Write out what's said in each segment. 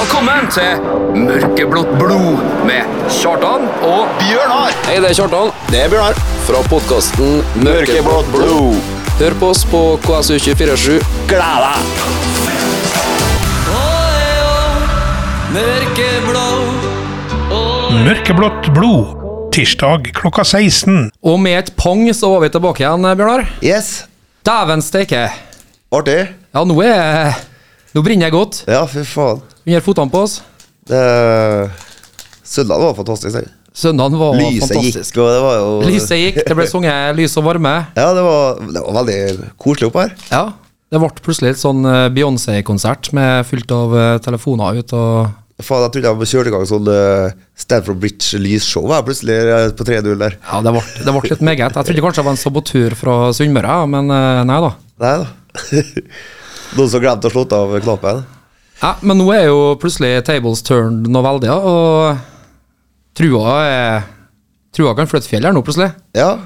Velkommen til Mørkeblått blod med Kjartan og Bjørnar! Hei, det er Kjartan. Det er Bjørnar. Fra podkasten Mørkeblått blod. Hør på oss på KSU247. Gled deg! Mørkeblått blod. Tirsdag klokka 16. Og med et pong så var vi tilbake igjen, Bjørnar. Yes. Dæven steike. Artig. Ja, nå er Nå brenner jeg godt Ja, fy faen. under fotene på oss. Det Søndag var fantastisk. Jeg. Søndagen var Lyset fantastisk. gikk, og det var jo Lyset gikk, det ble sunget lys og varme. Ja, det var, det var veldig koselig oppe her. Ja, Det ble plutselig et sånn eh, Beyoncé-konsert med fullt av eh, telefoner ut og Faen, jeg trodde jeg kjørte i gang sånn uh, Stanford Bridge lysshow her plutselig på 3-0 der. Ja, det ble, det ble litt meget. Jeg trodde kanskje det var en sabotør fra Sunnmøre, men nei da. Nei da. Noen som glemte å slå av knappen. Ja, Men nå er jo plutselig tables turned noe veldig, og trua er Trua kan flytte fjell her nå, plutselig. Ja,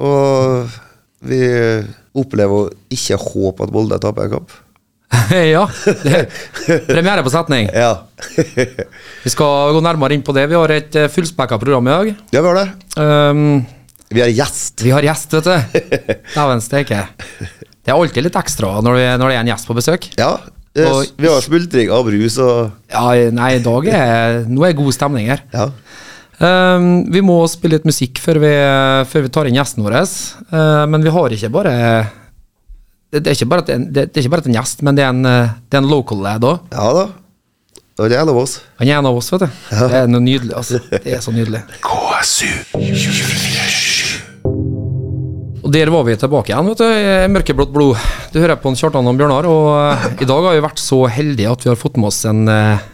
og vi opplever å ikke håpe at Molde taper en kamp. ja. Det, premiere på setning. Ja. Vi skal gå nærmere inn på det. Vi har et eh, fullspekka program i dag. ja, vi har det. Um, Vi har gjest. vi har gjest, vet du. Dæven steike. Det er alltid litt ekstra når, vi, når det er en gjest på besøk. Ja. Og- Vi har smultring av brus og Ja, nei, i dag er Nå er god stemning her. Ja. Um, vi må spille litt musikk før vi, før vi tar inn gjesten vår. Uh, men vi har ikke bare det, det, er ikke bare at, det, det er ikke bare at en gjest, men det er en, det er en local lad òg. Ja da. Og det er en av oss. Han er en av oss, vet du. Det er noe nydelig, altså. Det er så nydelig. Og der var vi tilbake igjen, vet du. Mørkeblått blod. Du hører på en Kjartan og Bjørnar, og eh, i dag har vi vært så heldige at vi har fått med oss en eh,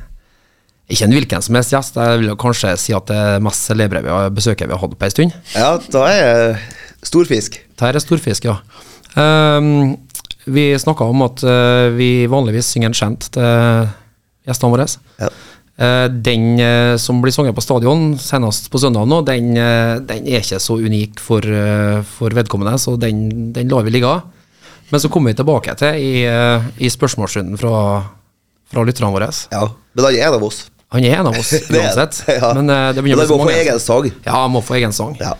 Ikke en hvilken som helst gjest, jeg vil kanskje si at det er mest celebre vi har besøket vi har hatt på ei stund. Ja, da er storfisk. Dette er storfisk, ja. Um, vi snakka om at eh, vi vanligvis synger en kjent til gjestene våre. Ja. Eh, den eh, som blir sunget på stadion senest på søndag nå, den, eh, den er ikke så unik for, for vedkommende, så den, den lar vi ligge. Men så kommer vi tilbake til i, i spørsmålsrunden fra, fra lytterne våre. ja. Men han er en av oss. Han er en av oss uansett, ja. men det begynner å bli så må få egen sang. Ja, må få egen sang. Ja.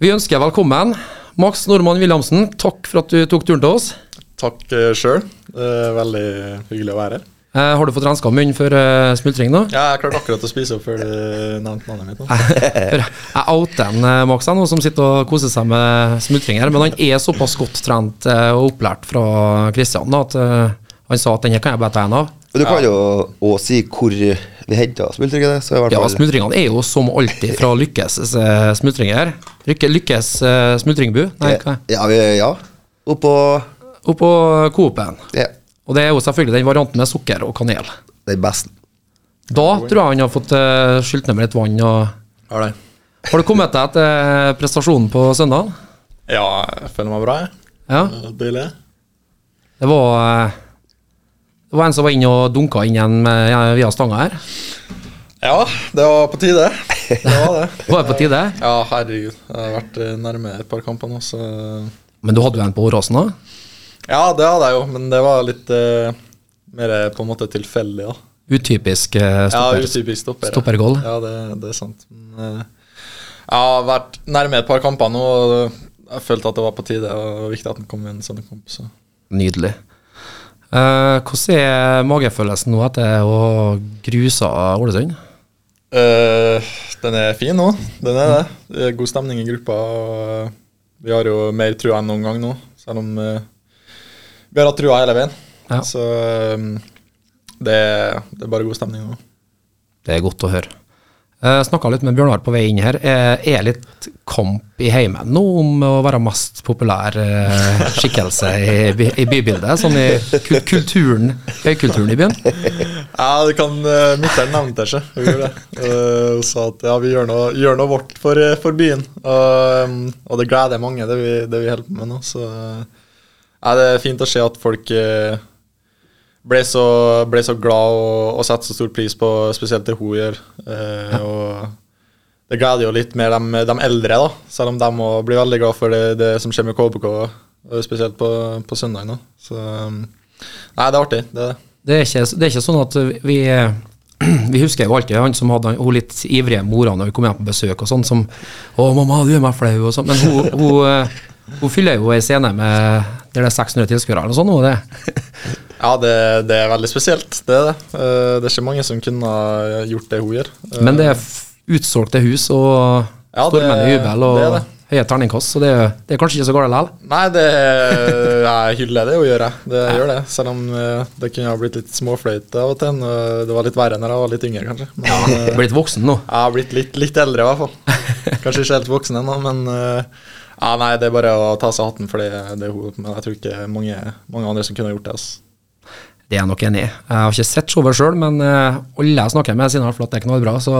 Vi ønsker velkommen Max Normann Williamsen. Takk for at du tok turen til oss. Takk sjøl. Veldig hyggelig å være her. Eh, har du fått renska munnen før uh, smultring nå? Ja, jeg klarte akkurat å spise opp før du nevnte navnet mitt. nå. Jeg outer en uh, Max nå som sitter og koser seg med smultring her, men han er såpass godt trent eh, og opplært fra Kristian da, at eh, han sa at denne kan jeg bare ta en av. Men du kan jo også si hvor vi henta smultringene. Så i hvert Ja, smultringene er jo som alltid fra Lykkes uh, smultringer. Lykke, lykkes uh, smultringbu. Nei, hva? Ja, vi, ja. Oppå Oppå Coop-en. ja, Og det er jo selvfølgelig den varianten med sukker og kanel. den beste. Da tror jeg han har fått uh, skylt ned med litt vann. Og Har det? har du kommet deg etter prestasjonen på søndag? Ja, jeg føler meg bra, jeg. Ja. Deilig. Det var eh, Det var en som var inne og dunka inn igjen med, via stanga her. Ja, det var på tide. Det var det. Var det på tide? Ja, herregud. Jeg har vært eh, nærme et par kamper nå, så Men du hadde jo en på Åråsen òg? Ja, det hadde jeg jo, men det var litt uh, mer eh, på en måte tilfeldig, da. Utypisk stopper. Ja, utypisk stopper. Stoppergoal. Ja, det, det er sant. Men, uh, jeg har vært nærme et par kamper nå, og jeg følte at det var på tide. Og det var viktig at den kom i en sånn kamp. Så. Nydelig. Hvordan er magefølelsen nå etter å ha grusa Ålesund? Den er fin nå. Den er det. Det er god stemning i gruppa. og vi har jo mer trua enn noen gang nå, selv om vi har hatt trua hele veien. Ja. Så eh, det, det er bare god stemning nå. Det er godt å høre. Uh, Snakka litt med Bjørnar på vei inn her. Er er litt kamp i heimen nå om å være mest populær eh, skikkelse i, by- i bybildet? Sånn i kulturen, høykulturen i byen? Ja, det kan uh, Mutter'n nevnte ikke. Hun gjorde det. Eh, Hun sa at ja, vi gjør noe, gjør noe vårt for, eh, for byen. Og, um, og det gleder mange, det vi, det vi holder på med nå. Så ja, det er fint å se at folk eh, ble så, ble så glad og, og satte så stor pris på spesielt det hun gjør. Eh, og det gleder jo litt mer de, de eldre, da, selv om de må bli veldig glad for det, det som skjer med KBK, spesielt på, på søndag nå. Så um, nei, det er artig. det det. Det er ikke, det er ikke sånn at vi vi husker jo alltid han som hadde hun litt ivrige mora når vi kom hjem på besøk og sånn, som 'Å, mamma, du gjør meg flau', og sånn. Men hun, hun, eh, hun fyller jo ei scene med der det er 600 tilskuere eller sånn. sånt. det. Ja, det, det er veldig spesielt. Det er det. Eh, Det er ikke mange som kunne ha gjort det hun gjør. Eh, Men det er f- utsolgte hus og Ja, stormende jubel og det høye terningkast, så det, er- det kanskje ikke så galt likevel. Nei, det jeg hyller det hun gjør, jeg. Det gjør det. Selv om eh, det kunne ha blitt litt småfløyte av og til. Det var litt verre når jeg var litt yngre, kanskje. Men, eh, Blitt voksen nå. Jeg har blitt litt, litt eldre, i hvert fall. Kanskje ikke helt voksen ennå, men eh, ja, nei, det er bare å ta seg hatten for det, det hun. Men jeg tror ikke mange, mange andre som kunne gjort det. Altså. Det er jeg nok enig i. Jeg har ikke sett showet sjøl, men eh, alle jeg snakker med, sier det er knallbra. Så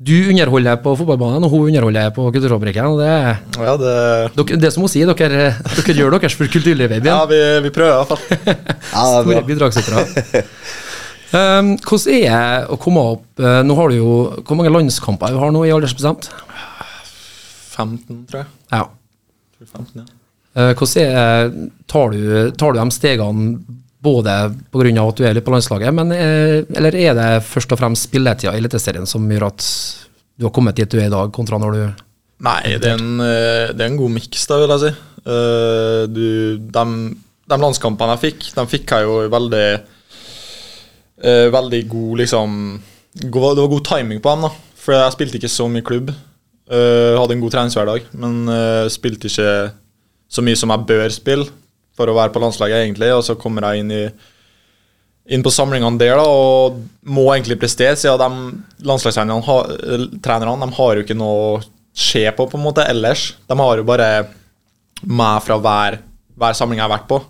du underholder på fotballbanen, og hun underholder på Kulturfabrikken. Det, Ja, det, dere, det som hun sier, dere, dere gjør deres for kulturlivet ja vi, vi prøver i hvert fall. Ja, Store er bidragsytere. Um, hvordan er det å komme opp eh, Nå har du jo Hvor mange landskamper du har nå i aldersbestemt? 15, tror jeg. Ja. 15, ja. Eh, hvordan er tar du, tar du de stegene både pga. at du er litt på landslaget, men, eh, eller er det først og fremst spilletida i Eliteserien som gjør at du har kommet dit du er i dag, kontra når du Nei, det er en, eh, det er en god miks, da, vil jeg si. Eh, du, de, de landskampene jeg fikk, de fikk jeg jo veldig eh, Veldig god, liksom Det var god timing på dem, da. For jeg spilte ikke så mye klubb. Eh, hadde en god treningshverdag, men uh, spilte ikke så mye som jeg bør spille for å være på landslaget, egentlig. Og så kommer jeg inn i inn på samlingene der da, og må egentlig prestere, siden de landslagstrenerne har, eh, trenerne, har jo ikke noe å se på på en måte ellers. De har jo bare meg fra hver, hver samling jeg har vært på.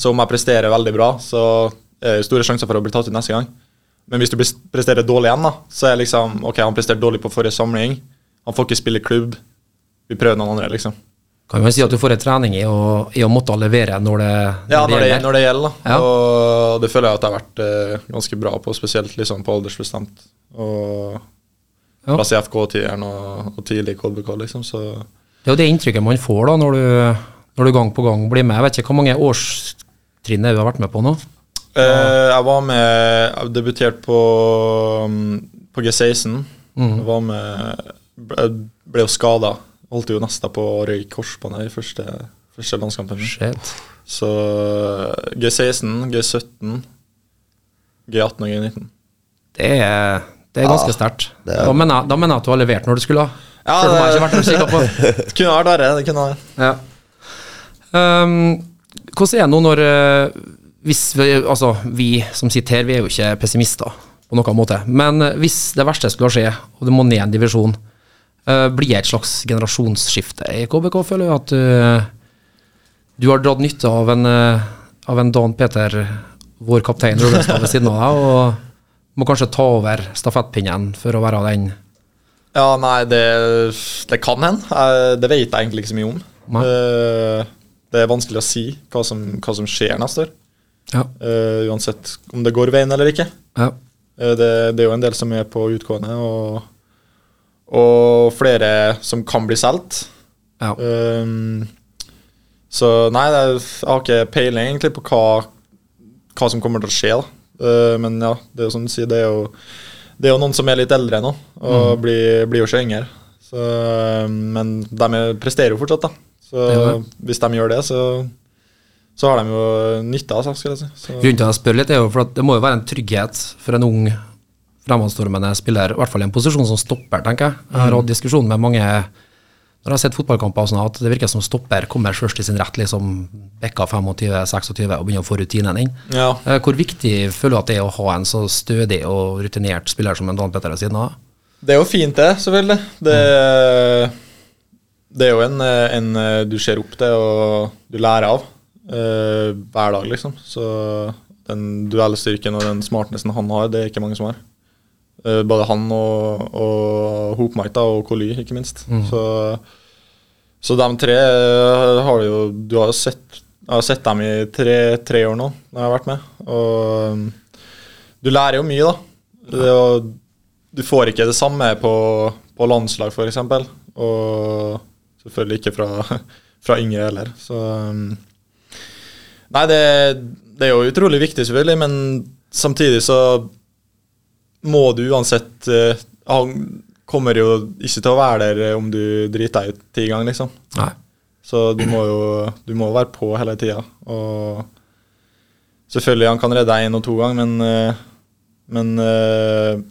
Så om jeg presterer veldig bra, så er det store sjanser for å bli tatt ut neste gang. Men hvis du presterer dårlig igjen, da, så er det liksom Ok, han presterte dårlig på forrige samling. Han får ikke spille klubb. Vi prøver noen andre, liksom. Kan man si at du får en trening i å, i å måtte levere når det, når Ja, når det, gjelder? når det gjelder. Ja. Og det føler jeg at jeg har vært uh, ganske bra på, spesielt liksom på aldersbestemt. Og Ja. plass i FK-tieren og, og tidlig i KBK, liksom. Så Det er jo det inntrykket man får da når du, når du gang på gang blir med. Jeg vet ikke hvor mange årstrinn du har vært med på nå? Uh, jeg var med Jeg debuterte på, um, på G16. Jeg var med Jeg ble jo skada. Holdt jo nesten på å røyke korsbåndet i første, første landskampen. min. Shit. Så G16, G17, G18 og G19. Det er, det er ganske sterkt. er- Da, da mener jeg at du har levert når du skulle ha. Ja, Selv om jeg det- ikke har vært på. Det kunne vært verre. det kunne vært. Ja. Um, hvordan er det nå når eh, hvis vi, altså, vi som sitter her, vi er jo ikke pessimister på noen måte. Men eh, hvis det verste skulle skje, og det må ned en divisjon, blir det et slags generasjonsskifte i KBK? Føler jeg. at du, du har dratt nytte av en, eh, av en Dan Peter, vår kaptein Rødestad, ved siden av deg, og må kanskje ta over stafettpinnen for å være den Ja, nei, det, det kan hende. Det vet jeg egentlig ikke så mye om. Eh, Det er vanskelig å si hva som, hva som skjer neste år. Ja. Eh, uansett om det går veien eller ikke. ja. Eh, det, det er jo en del som er på utgående, og, og flere som kan bli solgt. ja. Um, så nei, er, jeg har ikke peiling egentlig på hva, hva som kommer til å skje. Uh, men ja, det er jo som du sier, det er jo, det er jo noen som er litt eldre nå, og blir, blir jo ikke yngre. Så, um, men de er- presterer jo fortsatt, da. Så er hvis de gjør det, så, så har de jo nytte av seg, skal jeg si. Så, Grunnen til at jeg spør litt, er jo for at det må jo være en trygghet for en ung fremadstormende spiller, i hvert fall i en posisjon som stopper, tenker jeg. Jeg har hatt diskusjon med mange når jeg har sett fotballkamper og sånn, at det virker som stopper kommer først i sin rett, liksom bekka 25-26 og begynner å få rutinen inn. ja. Eh, Hvor viktig føler du at det er å ha en så stødig og rutinert spiller som en Dan Petter ved siden av? Det er jo fint, det, selvfølgelig. Det, det er jo en, en du ser opp til og du lærer av uh, hver dag, liksom. Så den duellstyrken og den smartnessen han har, det er ikke mange som har. Eh, både han og, og Hopmark da, og Coly, ikke minst. Så, så de tre har du jo Du har jo sett har sett dem i tre, tre år nå, når jeg har vært med. Og um, du lærer jo mye, da. Det du får ikke det samme på, på landslag, f.eks. Og selvfølgelig ikke fra, fra yngre heller. Så Nei, det, det er jo utrolig viktig, selvfølgelig, men samtidig så må du uansett eh, Han kommer jo ikke til å være der om du driter deg ut ti ganger, liksom. Nei. Så du må jo du må være på hele tida. Og selvfølgelig, han kan redde deg én og to ganger, men, eh, men eh,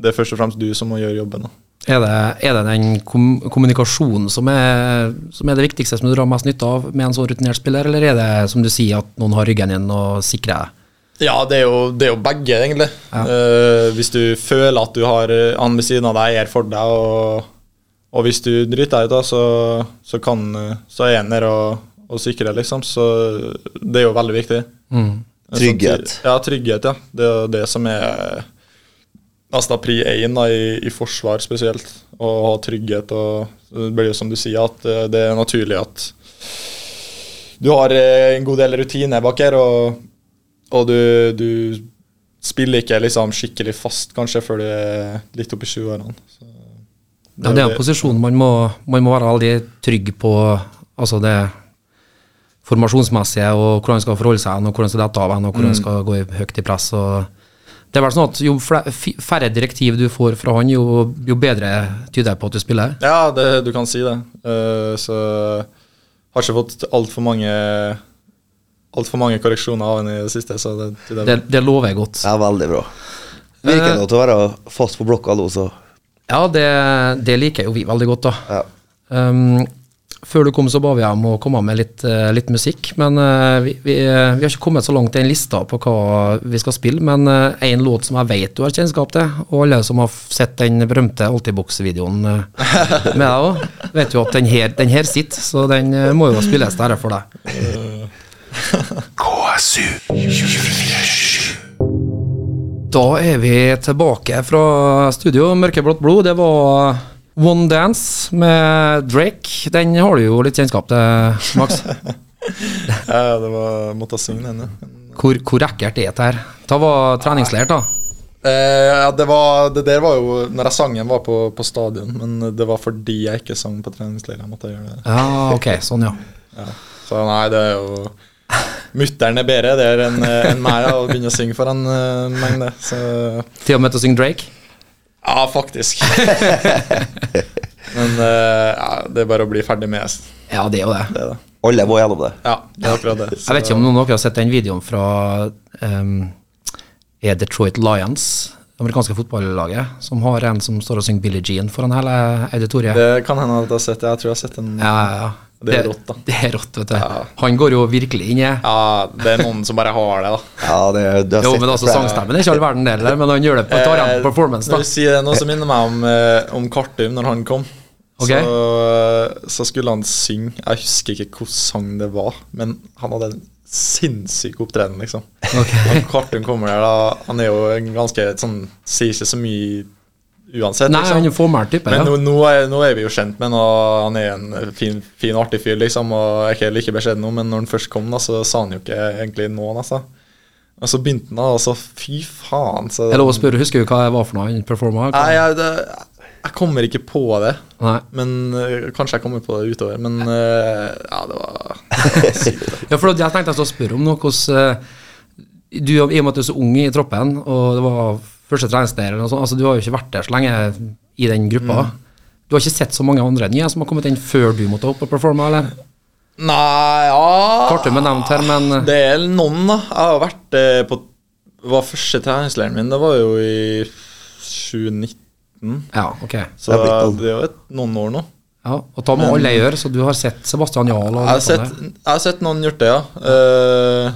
det er først og fremst du som må gjøre jobben. da. Er det, er det den kom kommunikasjonen som er, som er det viktigste som du drar mest nytte av med en så rutinert spiller, eller er det som du sier, at noen har ryggen din og sikrer deg? Ja, det er jo, det er jo begge, egentlig. Ja. Uh, hvis du føler at du har eh, han ved siden av deg er for deg, og, og hvis du driter deg ut, da, så, så, kan, eh, så er han der og, og sikrer, liksom. Så det er jo veldig viktig. Mm. Trygghet. Sånn, Ja, trygghet, ja. Det er jo det som er nesten pri én i, i forsvar spesielt. Å ha trygghet. og Det blir jo som du sier, at det er naturlig at du har en god del rutiner bak her, og, og du, du spiller ikke liksom skikkelig fast kanskje før du er litt oppi 20-årene. Så Ja, det er en posisjon man må, man må være veldig trygg på, altså det formasjonsmessige, og hvordan man skal forholde seg, og hvordan man skal dette av og hvordan man skal gå høyt i press. og det er vel sånn at Jo færre direktiv du får fra han, jo, jo bedre tyder det på at du spiller. Ja, det, du kan si det. Uh, så har ikke fått altfor mange Altfor mange korreksjoner av henne i det siste. Så det, det, Det, det lover jeg godt. Ja, veldig bra. Virker det til å være fast på blokka nå, så Ja, det, det liker jo vi veldig godt, da. ja. Um, før du kom, så ba vi om å komme med litt, eh, litt musikk. Men uh, vi, vi, eh, vi har ikke kommet så langt i en lista på hva vi skal spille. Men én låt som jeg vet du har kjennskap til, og alle som har sett den berømte Altibox-videoen uh, med deg òg, vet jo at den her, den her sitter. Så den eh, må jo spilles der for deg. KSU 247. Da er vi tilbake fra studio. Mørkeblått blod, det var One Dance med Drake. Den har du jo litt kjennskap til, Max. ja, det var, måtte synge den, ja. Hvor, hvor ekkelt er det her? Det var treningsleir, da. Eh, ja, det, var, det der var jo Når jeg sang den, var på, på stadion, men det var fordi jeg ikke sang på treningsleir. Jeg måtte gjøre det. Ja, ok, sånn, ja. Ja. Så nei, det er jo Mutter'n er bedre der enn enn meg da, å begynne å synge foran uh, mengde. Så Til og med til å synge Drake. ja, faktisk. Men uh, ja, det er bare å bli ferdig med det. Ja, det er jo det. er det. Alle må gjennom det. Ja, det er akkurat det. Jeg vet ikke om noen av dere har sett den videoen fra um, er Detroit Lions, det amerikanske fotballaget, som har en som står og synger Billie Jean foran hele auditoriet. Det kan hende at jeg har sett det. Jeg tror jeg har sett den. ja, ja, ja. Det er rått, da. Det er rått, vet du. Ja. Han går jo virkelig inn i Ja, det er noen som bare har det, da. Ja, det, du har Jo, men altså sangstemmen er ikke all verden det men han gjør det på et Eh, performance. performance, Når da. du sier det, noe som minner meg om, eh, om Kartum når han kom. Ok. Så, så skulle han synge Jeg husker ikke hvilken sang det var, men han hadde en sinnssyk opptreden, liksom. Ok. Når Kartum kommer der, da Han er jo en ganske sånn Sier ikke så mye uansett, Nei, liksom. han er formell type, Men ja. nå, nå, er, nå er vi jo kjent med ham, og han er en fin, fin artig fyr, liksom. Og jeg er ikke like beskjeden nå, men når han først kom, da, så sa han jo ikke egentlig noe, altså. Og så begynte han, da, og så fy faen. Så, Jeg lover lov å spørre, husker du hva det var for noe han performa? Nei, jeg, det, jeg kommer ikke på det. Nei. Men uh, Kanskje jeg kommer på det utover. Men uh, ja, det var Ja, for jeg tenkte jeg skulle spørre om noe Hos, uh, Du, I og med at du er så ung i troppen, og det var første treningsleir eller noe sånt, altså du har jo ikke vært der så lenge i den gruppa. Du har ikke sett så mange andre nye som har kommet inn før du måtte opp og performe, eller? Nei, ja Kartum er nevnt her, men Det er noen, da. Jeg har vært eh, på var Første treningsleiren min, det var jo i 2019. Ja, ok. Så Det er jo noen år nå. Ja, og ta med alle gjør, så du har sett Sebastian Jahl? Jeg har sett, jeg har sett noen gjort det, ja. Uh,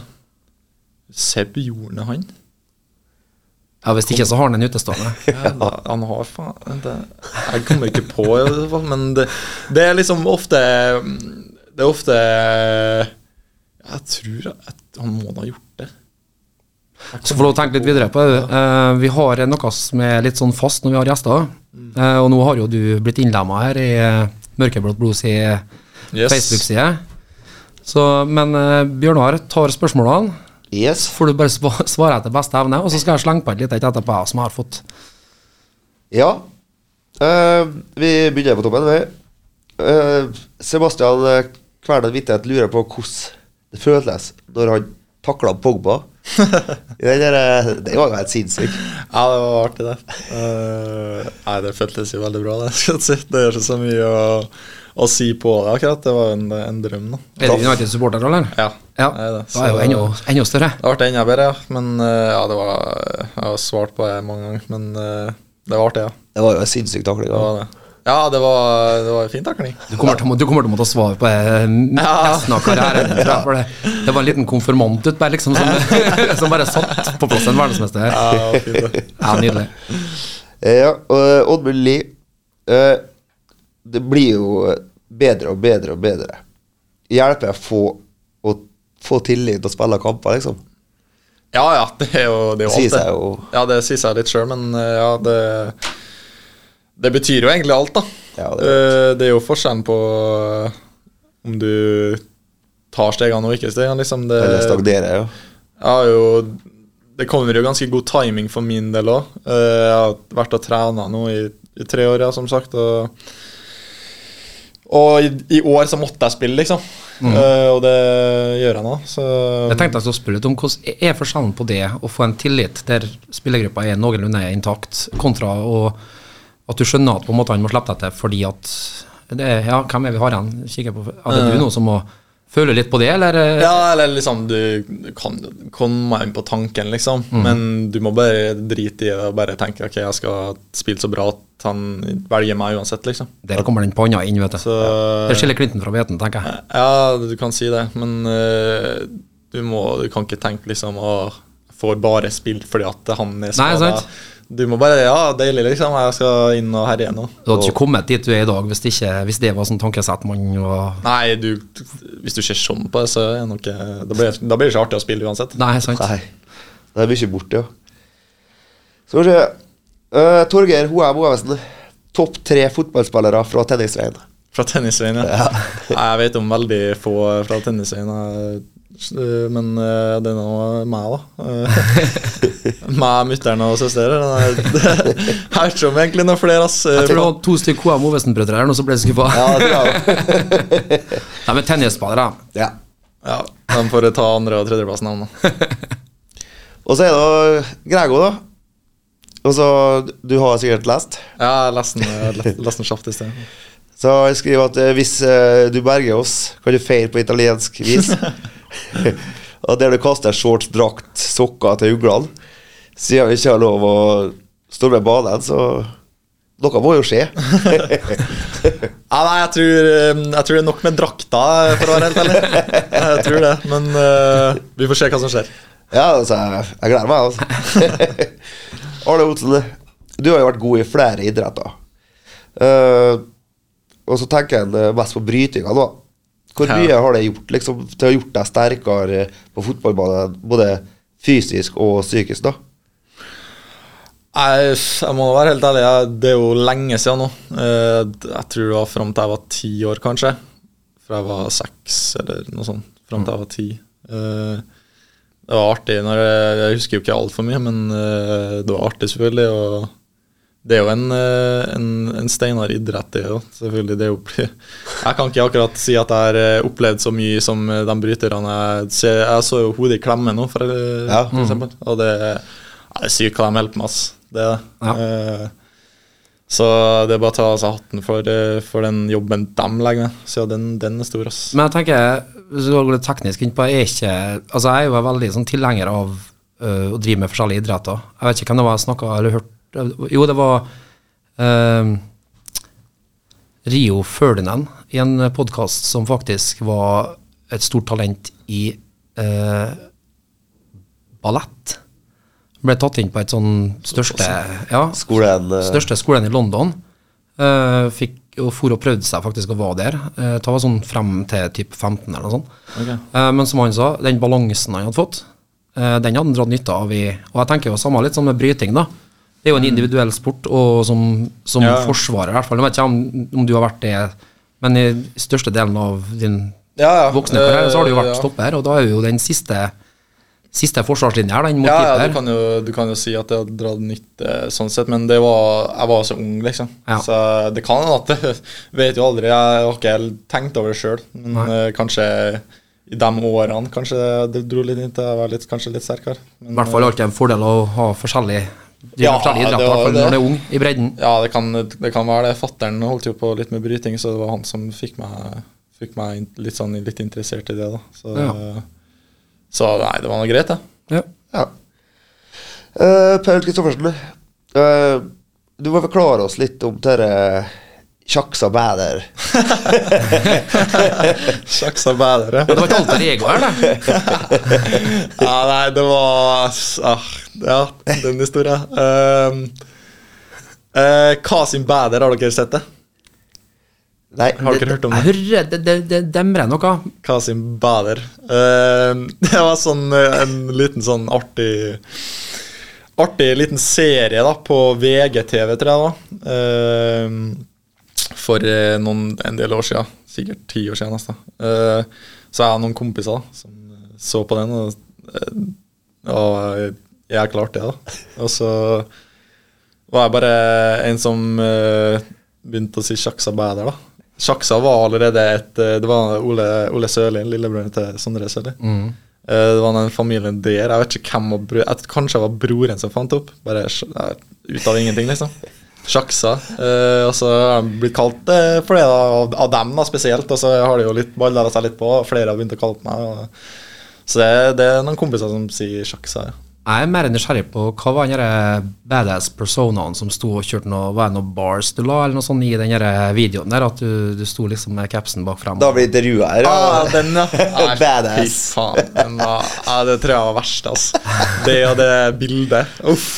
Seb gjorde han. Ja, Hvis ikke, så har han en utestående. Ja, da, han har faen det, Jeg kommer ikke på, i hvert fall, men det, det er liksom ofte Det er ofte Jeg tror at han må ha gjort det. Så får du tenke litt videre på det. Uh, vi har noe som er litt sånn fast når vi har gjester. Uh, og nå har jo du blitt innlemma her i uh, Mørkeblått blods Yes. Facebook-side. Men uh, Bjørnar tar spørsmålene. Yes. Får du bare svare etter beste evne, og så skal jeg slenge på et lite et etterpå som jeg har fått. Ja. Uh, vi begynner på toppen. Vi. Uh, Sebastian eh, Kverdal Hvithet lurer på hvordan det føles når han takla Pogba. Der, det var jo helt sinnssykt. Ja, det var artig, det. Uh, nei, det føltes jo veldig bra, det. Det gjør ikke så mye å, å si på det, akkurat. Det var en, en drøm, da. Er det United-supporter, eller? Ja. Ja, det er det. da er jo enda, enda større. Det ble enda bedre, ja. Men eh, ja, det var Jeg har svart på det mange ganger, men eh, det var artig, ja. Det var jo en sinnssyk takling. Det var det. Ja, det var, det var en fin takling. Du kommer, til, du kommer til å måtte svare på det resten av karrieren. Ja. det, det var en liten konfirmant ut, bare liksom, som, som bare satt på plass en verdensmester. Ja. Ja, nydelig. Eh, Ja, Oddmund Lie eh, Det blir jo bedre og bedre og bedre. Hjelper jeg få å få tillit til å spille kamper, liksom? Ja, ja, det er jo, det er jo alt, det. jo. Ja, det sier seg litt sjøl, men eh, ja, det Det betyr jo egentlig alt, da. Ja, det Eh, det er jo forskjellen på eh, om du tar stegene og ikke stegene, liksom. Det, Eller stagnerer, ja. Jo Det kommer jo ganske god timing for min del òg. Jeg har vært og trena nå i, i tre år, ja, som sagt. Og, og i, i år så måtte jeg spille, liksom. Eh, og det gjør jeg nå. Så Jeg tenkte jeg skulle spørre litt om Hvordan er forskjellen på det å få en tillit der spillergruppa er noenlunde intakt, kontra å, at du skjønner at på en måte han må slippe deg til fordi at det Ja, hvem er vi har igjen? Kikker på, er det du nå som må føle litt på det, eller? Ja, eller liksom Du du kan komme inn på tanken, liksom. Mm. Men du må bare drite i det og bare tenke ok, jeg skal spille så bra at han velger meg uansett, liksom. Der kommer den panna inn, vet du. Så Det skiller klinten fra hveten, tenker jeg. Ja, du kan si det, men uh, du, må, du kan ikke tenke liksom å får bare spilt fordi at han er skada. Du må bare Ja, deilig, liksom. Jeg skal inn og herje nå. Du hadde ikke kommet dit du er i dag hvis, det ikke, hvis det var sånn tankesett man var Nei, du, hvis du ser sånn på det, så er det nok eh, Da blir da blir det ikke artig å spille uansett. Nei, sant. Nei. Det blir ikke borte, ja. Skal vi se. Eh, Torgeir Hoem Ovesen. Topp tre fotballspillere fra tennisveien. Fra tennisveien, ja. Jeg vet om veldig få fra tennisveien, eh, men uh, det er nå meg, da. Meg, mutter'n og søster. Jeg har ikke om egentlig noen flere, ass. Jeg tror det var to stykker KM Ovesen-brødre her nå som ble skuffa. Ja. Nei, men tennisspillere ja. Ja, De får ta andre- og tredjeplassen av. Og så er det Grego, da. Og så, Du har sikkert lest. Ja, jeg leste den, kjapt i sted. Så jeg skriver at eh, hvis eh, du berger oss, kan du feire på italiensk vis. og der du kaster shorts, drakt, sokker til uglene. Siden vi ikke har lov å stå med banen, så Noe må jo skje. Ja, nei, jeg tror, eh, jeg tror det er nok med drakta, for å være helt ærlig. Jeg tror det, men uh, vi får se hva som skjer. ja, altså, jeg gleder meg, altså. Arne Olsen, du har jo vært god i flere idretter. Uh, og så tenker jeg eh, mest på brytinga nå. Hvor Ja. mye har det gjort liksom, til å ha gjort deg sterkere på fotballbanen, både fysisk og psykisk? da? Jeg, jeg må være helt ærlig, jeg, det er jo lenge siden nå. Eh, Jeg tror det var fram til jeg var ti år, kanskje. Fra jeg var seks, eller noe sånt. Fram til jeg var ti. Det var artig. Når jeg, jeg husker jo ikke altfor mye, men eh, det var artig, selvfølgelig. Og det er jo en, eh, en, en steinar idrett, det òg. Selvfølgelig. Det er jo, jeg kan ikke akkurat si at jeg har eh, opplevd så mye som de bryterne. Jeg, jeg så jo hodet i klemme nå, for, Ja. for eksempel. Og det, det er sykt hva de holder på med, ass. Det er det. Ja. Eh, så det er bare å ta av seg hatten for, for den jobben de legger ned. Så den, den er stor, ass. Men jeg tenker, hvis du går litt teknisk innpå, jeg er ikke Altså, jeg er jo veldig sånn tilhenger av uh, å drive med forskjellige idretter. Jeg vet ikke hvem det var jeg snakka eller hørte Jo, det var uh, Rio Ferdinand i en podkast som faktisk var et stort talent i uh, ballett. Ble tatt inn på et sånn største ja, Skolen største skolen i London. Fikk og for og prøvde seg faktisk å være der. Det var sånn frem til typ 15 eller noe sånt. Okay. Eh, men som han sa, den balansen han hadde fått, eh, den hadde han dratt nytte av i Og jeg tenker jo samme litt som med bryting, da. Det er jo en individuell sport, og som, som Ja. forsvarer, i hvert fall. Jeg vet ikke om, om du har vært det, men i største delen av din Ja, ja. voksne karriere så har du jo vært Eh, stopper, og da er jo den siste, siste forsvarslinja her, den mot Ja, ja du, kan jo, du kan jo si at det har dratt nytte sånn sett, men det var, jeg var så ung, liksom. Ja. Så det kan hende at det Vet jo aldri. Jeg har ikke helt tenkt over det sjøl. Men eh, kanskje i de årene kanskje det dro litt inn til å være litt, kanskje litt sterkere. Men, I hvert fall alltid en fordel å ha forskjellig Ja, forskjellige idretter, i hvert var fall det. når du er ung, i bredden. Ja, det kan, det kan være det. Fattern holdt jo på litt med bryting, så det var han som fikk meg, fikk meg litt, sånn, litt interessert i det. da. Så, Ja. Så nei, det var noe greit, det. Ja. Ja. Uh, Paul Kristoffersen, uh, du må forklare oss litt om dette og Bæder. Sjakks og bæder, Men det var ikke alltid ego her, da? ja, nei, det var ah, Ja, den historien. Uh, uh, Kasim Bæder, har dere sett det? Nei, Har dere hørt om Jeg det? hører det, det, det demrer noe. Kasim Bader. Uh, det var sånn eh, en liten sånn artig Artig liten serie da på VGTV, tror jeg da. var. Eh, for eh, noen, en del år siden. Sikkert ti år siden. nesten. Uh, så jeg har noen kompiser da, som eh, så på den, og, og jeg klarte det. da. Og så var jeg bare en som begynte å si Sjaksa Bæder, da. Sjaksa var allerede et eh, Det var Ole, Ole Sørlien, lillebroren til Sondre Sørli. Mm. Eh, Det var den familien der. Jeg vet ikke hvem og bro, jeg, Kanskje det var broren som fant opp. Bare ut av ingenting, liksom. Sjaksa. Eh, og så har de blitt kalt eh, flere av, av dem da, spesielt. Og så har de jo litt balla seg litt på, og flere har begynt å kalle meg. Og, så det, det er noen kompiser som sier Sjaksa. Ja. Jeg er mer nysgjerrig på hva var den badass personaen som sto og kjørte noe Var det noe bars du la, eller noe sånt i den videoen der? At du, du sto liksom med capsen bak frem? Da blir intervjua her. Ah, den, ja. Nei, Badass. Fy faen. Den var, ja, det tror jeg var verst, altså. Det og det bildet. Uff.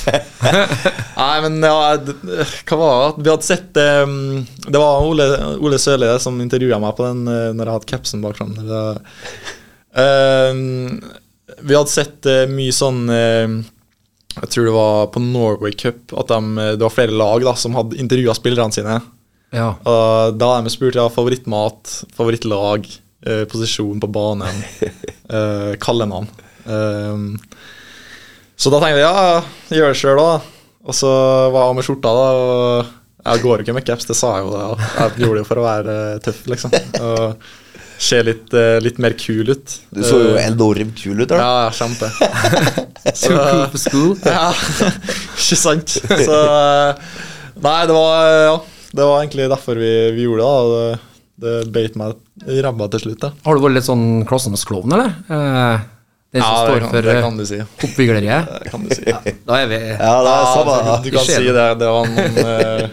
Nei, men ja, hva var det? Vi hadde sett um, Det var Ole, Ole Sørli som intervjua meg på den eh, når jeg hadde capsen bak fram. Um, vi hadde sett eh, mye sånn eh, Jeg tror det var på Norway Cup at de, det var flere lag da som hadde intervjua spillerne sine. Ja. Og da har de spurt ja, favorittmat, favorittlag, eh, posisjon på banen, eh, kallenavn. Um, så da tenkte jeg ja, gjør det sjøl, da. Og så var jeg med skjorta, da. Og jeg går ikke med caps, det sa jeg jo. da. Jeg gjorde det jo for å være eh, tøff, liksom. Og se litt, eh, litt mer kul ut. Du så jo Eh, enormt kul ut. da Ja, ja, kjempe. så cool for school. Ja, ikke sant? Så eh, Nei, det var Ja, det var egentlig derfor vi, vi gjorde det. da. Det, det beit meg i ræva til slutt. da. Har du vært litt sånn klassenes klovn, eller? Eh, den som Ja, det står kan, for kan du si. Ja, Det kan du si. Da er vi Ja, det er samme. Ja, du, du kan si det. Det var noen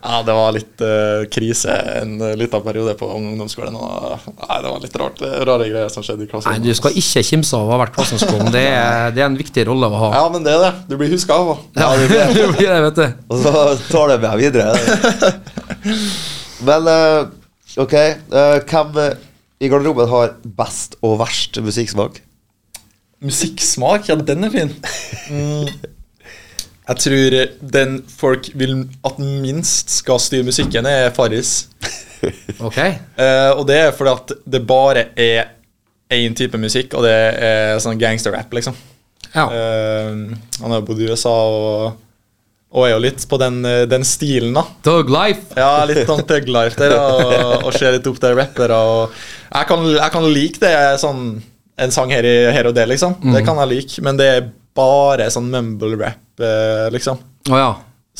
Ja, det var litt uh, krise en uh, liten periode på ungdomsskolen. Og, nei, det var litt rart, eh, rare greier som skjedde i klassen. Nei, du skal ikke kimse av å ha vært klassens klovn. Det, det er en viktig rolle å ha. Ja, men det er det. Du blir huska av. Ja, det blir det, vet du. Og så tar det meg videre. Men uh, ok, eh, hvem i garderoben har best og verst musikksmak? Musikksmak, ja, den er fin. Mm. Jeg tror den folk vil at minst skal styre musikken, er Farris. okay. Eh, og det er fordi at det bare er én type musikk, og det er sånn gangsterrap, liksom. Ja. Eh, han har bodd i USA og, og er jo litt på den, eh, den stilen, da. Dog life. Ja, litt sånn thug life der, og, og ser litt opp til rappere. Jeg, kan, jeg kan like det, sånn en sang her, i, her og der, liksom. Det kan jeg like, men det er bare sånn mumble rap, liksom. Å ja.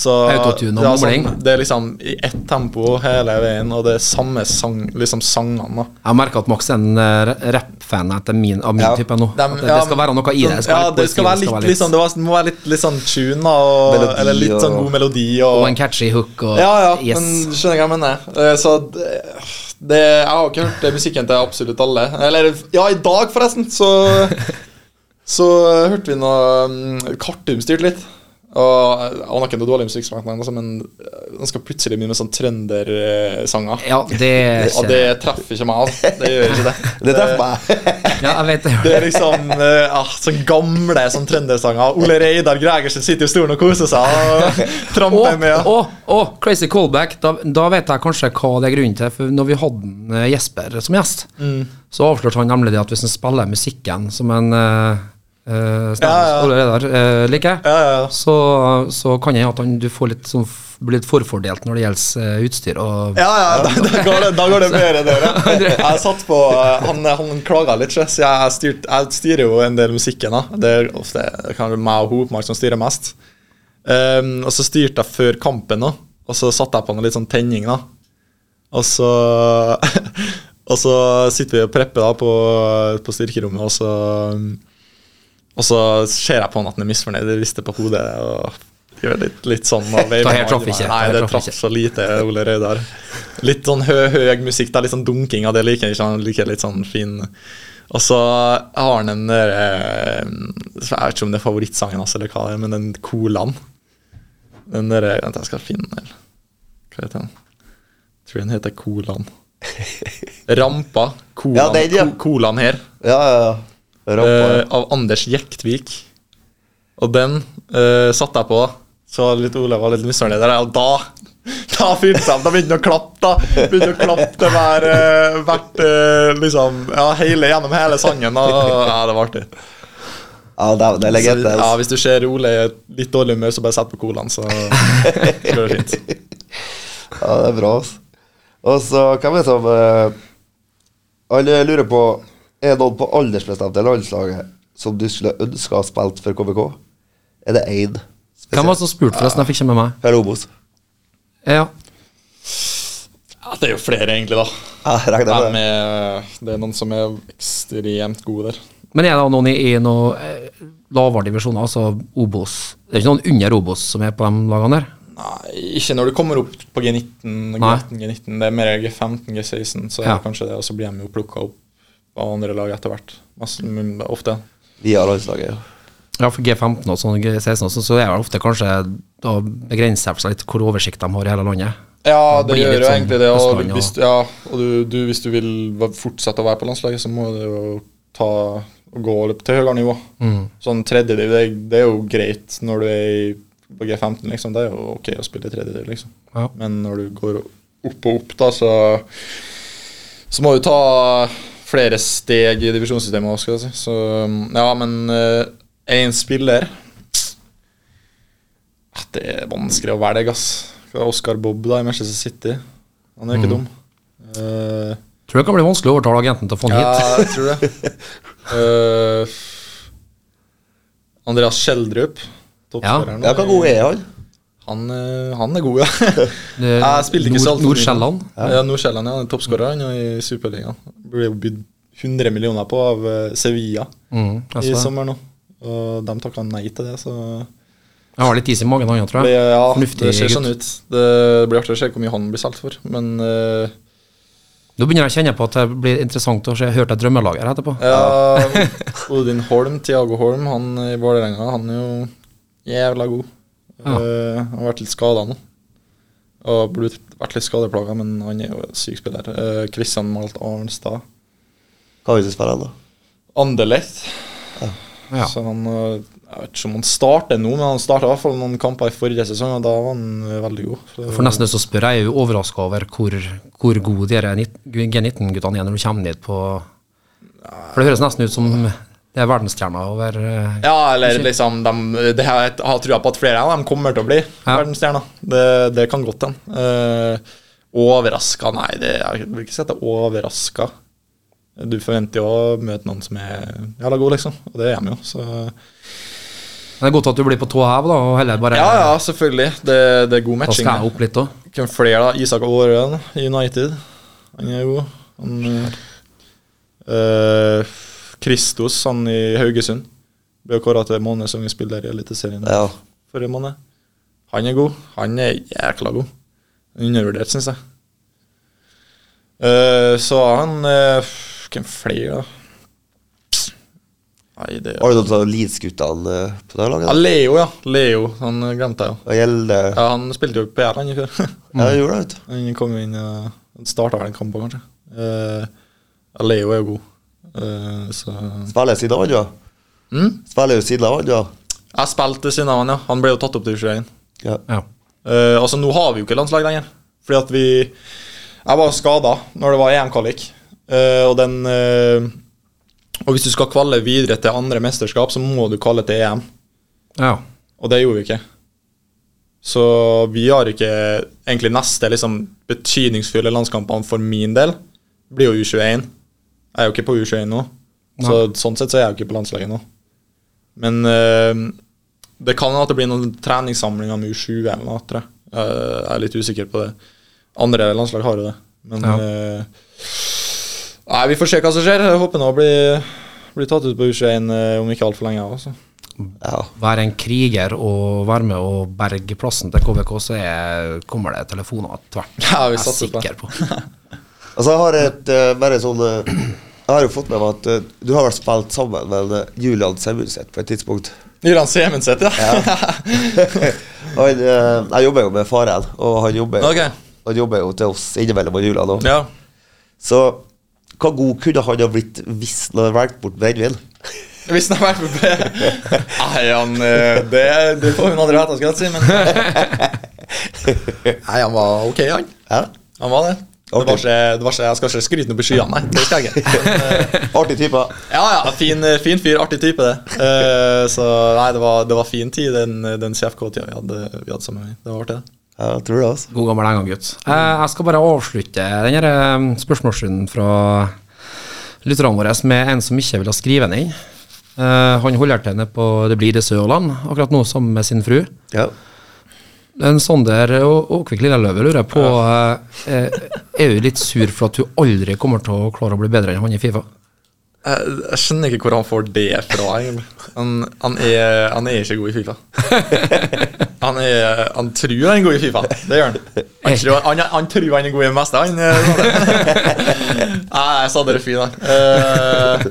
Så, Autotune og ja, mumling. sånn, det er liksom i ett tempo hele veien, og det er samme sang, liksom sangene. da Jeg merker at Max er en uh, rappfan av min Ja. type nå. Dem- det, det, det skal være noe i det. sånn- ja, det skal være litt, liksom, det må være litt, litt sånn tune, og, Melodi eller litt sånn god melodi. Og, Og en catchy hook og ja, ja, yes. men skjønner hva jeg mener. Eh, Så det, det, jeg har ikke hørt det musikken til absolutt alle. Eller ja, i dag, forresten, så Så hørte vi noe um, Kartum styrte litt. Og Han har ikke noe dårlig musikksmak, men altså, han skal plutselig begynne med sånn trøndersanger. Ja, det Og det treffer ikke meg. Altså. Det gjør ikke det. Det treffer meg. Ja, jeg vet det. Det er liksom uh, ah, sånn gamle sånn trøndersanger. Ole Reidar Gregersen sitter i stolen og koser seg og tramper med. å, å, crazy callback. Da, da vet jeg kanskje hva det er grunnen til. For når vi hadde eh, Jesper som gjest, Mm. så avslørte han nemlig det at hvis han spiller musikken som en eh, uh, leder, eh, liker jeg, Ja, ja, ja. så, så kan jeg at han, du får litt sånn, blir litt forfordelt når det gjelder uh, utstyr. Og, Ja, ja, da, da, går det, da går det bedre, dere. Jeg satt på eh, Han, han klaga litt, så jeg, styrt, jeg styrer jo en del musikken. da Det er ofte kanskje meg og Hopmark som styrer mest. Um, og så styrte jeg før kampen, da og så satte jeg på noe litt sånn tenning. da Og så Og så sitter vi og prepper da på, på styrkerommet, og så Og så ser jeg på han at han er misfornøyd, jeg rister på hodet. og gjør litt, litt sånn og Det her traff ikke, Nei, det traff så lite, Ole Reidar. Litt sånn hø høy musikk, det er litt sånn dunking av det liker jeg ikke. Han liker litt sånn fin Og så har han den der eh, Jeg vet ikke om det er favorittsangen hans, eller hva det er, men den Kolan. Den der Vent, jeg skal finne den. Hva heter den? Jeg tror den heter Kolan. Rampa. Colaen, Ja, den, ja. Her. Ja, ja, ja. Eh, av Anders Jektvik. Og den uh, satte jeg på. Så litt Ole var litt misfornøyd der, og da da begynte opp. Da begynte å klappe. da Begynte å klappe til hver, uh, hvert eh, liksom Ja, hele gjennom hele sangen. Og, Ja, det var artig. ja det, det er så, Ja, altså. Hvis du ser Ole i litt dårlig humør, så bare sett på Colaen, så går det fint. Ja, det er bra. Altså. Og så, hvem er det som Alle lurer på Er det noen på aldersbestemte landslaget som du skulle ønske å ha spilt for KBK? Er det én? Hvem var det som spurte, forresten? Jeg fikk ikke med meg. Per Obos? Ja. Ja, det er jo flere, egentlig, da. Ja, det, er med det. er, det noen som er ekstremt gode der. Men er det noen i, i noen eh, lavere divisjoner, altså Obos? Det er ikke noen under Obos som er på de lagene der? Nei, ikke når du kommer opp på G19, G18, G19. Det er mer G15, G16, så er Ja. det kanskje det, og så blir de jo plukka opp av andre lag etter hvert. Ofte. Via landslaget, ja. Ja, for G15 og sånn, G16 og sånn, så er det ofte kanskje Da begrenser seg litt hvor oversikt de har i hele landet. Ja, det gjør jo sånn egentlig det. Og, hvis, ja, og du, du, hvis du vil fortsette å være på landslaget, så må du jo ta og gå litt til høyere nivå. Mm. Sånn tredjedel, det, det er jo greit når du er på G15, liksom. Det er jo ok å spille tredjedel, liksom. Ja. Men når du går opp og opp, da, så Så må du ta flere steg i divisjonssystemet òg, skal jeg si. Så ja, men én spiller Ah, Det er vanskelig å velge, ass. Oscar Bob da i Manchester City. Han er ikke dum. Uh, Tror det kan bli vanskelig å overtale agenten til å få han ja, hit. jeg tror det. Uh, Andreas Schjelderup, toppskåreren. Ja, Hvor god er han? Han, eh, han er god, ja. Jeg spilte ikke så altfor mye. Nordsjælland. Ja, Nordsjælland, ja. han er Toppskårer han er i Superligaen. Ble jo bydd 100 millioner på av eh, Sevilla Mm, i sommer nå. Og de takka nei til det, så Jeg har litt is i magen, han, tror jeg. ja, Fornuftig det ser sånn ut. Det blir artig å se hvor mye han blir solgt for, men uh, Nå begynner jeg å kjenne på at det blir interessant å se Hørte et drømmelager etterpå. Ja, Odin Holm, Tiago Holm, han i Vålerenga, han er jo jævla god. Ja. Eh, han har vært litt skada nå. Og blitt, vært litt skadeplaga, men han er jo en syk spiller. Uh, Christian Malt Arnstad. Hva vil du spille han, da? Anderlecht. Ja. Så han eh, Jeg vet ikke om han starter nå, men han starta i hvert fall noen kamper i forrige sesong, og da var han eh, veldig god. Så, For nesten lyst til å spørre, jeg er jo overraska over hvor, hvor gode de G19-guttene er når du kommer dit på For det høres nesten ut som det er verdensstjerner over eh, Ja, eller liksom de, det har Jeg har trua på at flere av dem kommer til å bli Ja. verdensstjerner. Det, det kan godt hende. Uh, overraska Nei, det, jeg vil ikke si at det er overraska. Du forventer jo å møte noen som er jævla god, liksom. Og det er de jo. Så Men det er godt at du blir på tå hev, da, og heller bare ja, ja, selvfølgelig. Det, det er god matching. Da skal jeg opp litt òg. Hvem flere, da? Isak Aarøen i United. Han er god. Han eh, Kristos, han i Haugesund. Ble kåra til månedens unge spiller i Eliteserien Ja. forrige måned. Han er god. Han er jækla god. Undervurdert, syns jeg. Uh, så han Hvem flere, da? Nei, det Har du noen av Leeds-guttene eh, på det ja. Leo, ja. Leo, han glemte jeg jo. Hva gjelder Ja, han spilte jo på PL han i fjor. Ja, gjorde det, vet du. Han kom inn og starta vel en kamp òg, kanskje. Uh, Leo er jo god. Eh, så Spiller siden han, ja. mm? Spiller jo siden han, ja. Jeg spilte siden han, ja. Han ble jo tatt opp til 21. ja. Ja. Uh, altså, nå har vi jo ikke landslag lenger. Fordi at vi Jeg var skada når det var EM-kvalik, Uh, og den uh, Og hvis du skal kvalle videre til andre mesterskap, så må du kvalle til EM. Ja. Og det gjorde vi ikke. Så vi har ikke egentlig neste liksom, betydningsfulle landskampene for min del. Blir jo U21. Jeg er jo ikke på U21 nå. Så sånn sett så er jeg jo ikke på landslaget nå. Men uh, det kan hende at det blir noen treningssamlinger med U7 eller noe, tror jeg. Eh, jeg er litt usikker på det. Andre landslag har jo det. Men Ja. uh, Nei, vi får se hva som skjer. Jeg håper nå blir, blir tatt ut på U21 eh, om ikke altfor lenge. Også. Ja. Være en kriger og være med og berge plassen til KVK, så er, kommer det telefoner tvert. Ja, vi Jeg er satser på det. sikker på. Altså, jeg har et uh, bare sånn eh, Jeg har jo fått med meg at uh, du har vel spilt sammen med eh, Julian Semundset på et tidspunkt. Julian Semundset, ja. Han, eh, jeg jobber jo med Farel, og han jobber, okay. han jobber jo til oss innimellom og Julian òg. ja. Så hva god kunne han ha blitt hvis han hadde valgt bort brennevin? Hvis han har vært på Nei, han Det, det får hun aldri vite, skal jeg si, men Nei, han var ok, han. Ja. Han var det. Det var, ikke, det var ikke, jeg skal ikke skryte noe på skyene, nei. Det skal jeg ikke. Men, Artig type. ja, ja, fin, eh, fin fyr. Artig type, det. Uh, så nei, det var, det var fin tid, den, den CFK-tida vi hadde, vi hadde sammen. Det var artig, det. Ja, jeg tror det, altså. God gammel en gang, gutt. Eh, jeg skal bare avslutte denne spørsmålsrunden fra lytterne våre med en som ikke vil ha skrive den inn. Uh, han holder til nede på Det blir det Sørland akkurat nå sammen med sin fru. Ja. En Sander og Åkvik Lilleløve lurer jeg på eh, eh, Er du litt sur for at du aldri kommer til å klare å bli bedre enn han i Fifa? Jeg, jeg skjønner ikke hvor han får det fra. Han, han, er, han er ikke god i Fifa. Han, er, han tror han er god i Fifa. Det gjør han. Han tror han, han, tror er god i det meste, han. eh, Nei, jeg sa dere fin, da. Eh,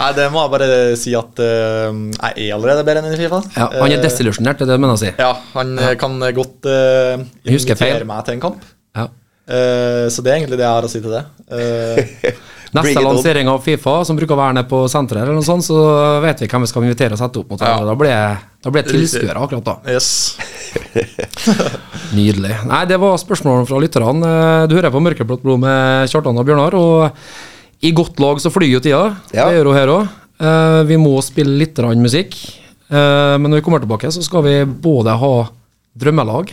Nei, det må jeg bare si at uh, jeg er allerede bedre enn i Fifa. Ja, Han er Eh, desillusjonert, det er det du mener å si? Ja, han ja. kan godt uh, Jeg invitere meg til en kamp. Ja. Uh, så det er egentlig det jeg har å si til det. Uh, Neste lansering av Fifa, som bruker å være nede på senteret, eller noe sånt, så vet vi hvem vi skal invitere og sette opp mot. Ja. Ja. Da blir da blir tilskuere akkurat da. yes. Nydelig. Nei, det var spørsmålene fra lytterne. Eh, Du hører på Mørkeblått blod med Kjartan og Bjørnar, og i godt lag så flyr jo tida. Ja. Det gjør hun her òg. Vi må spille litt grann musikk. Uh, Men når vi kommer tilbake, så skal vi både ha drømmelag,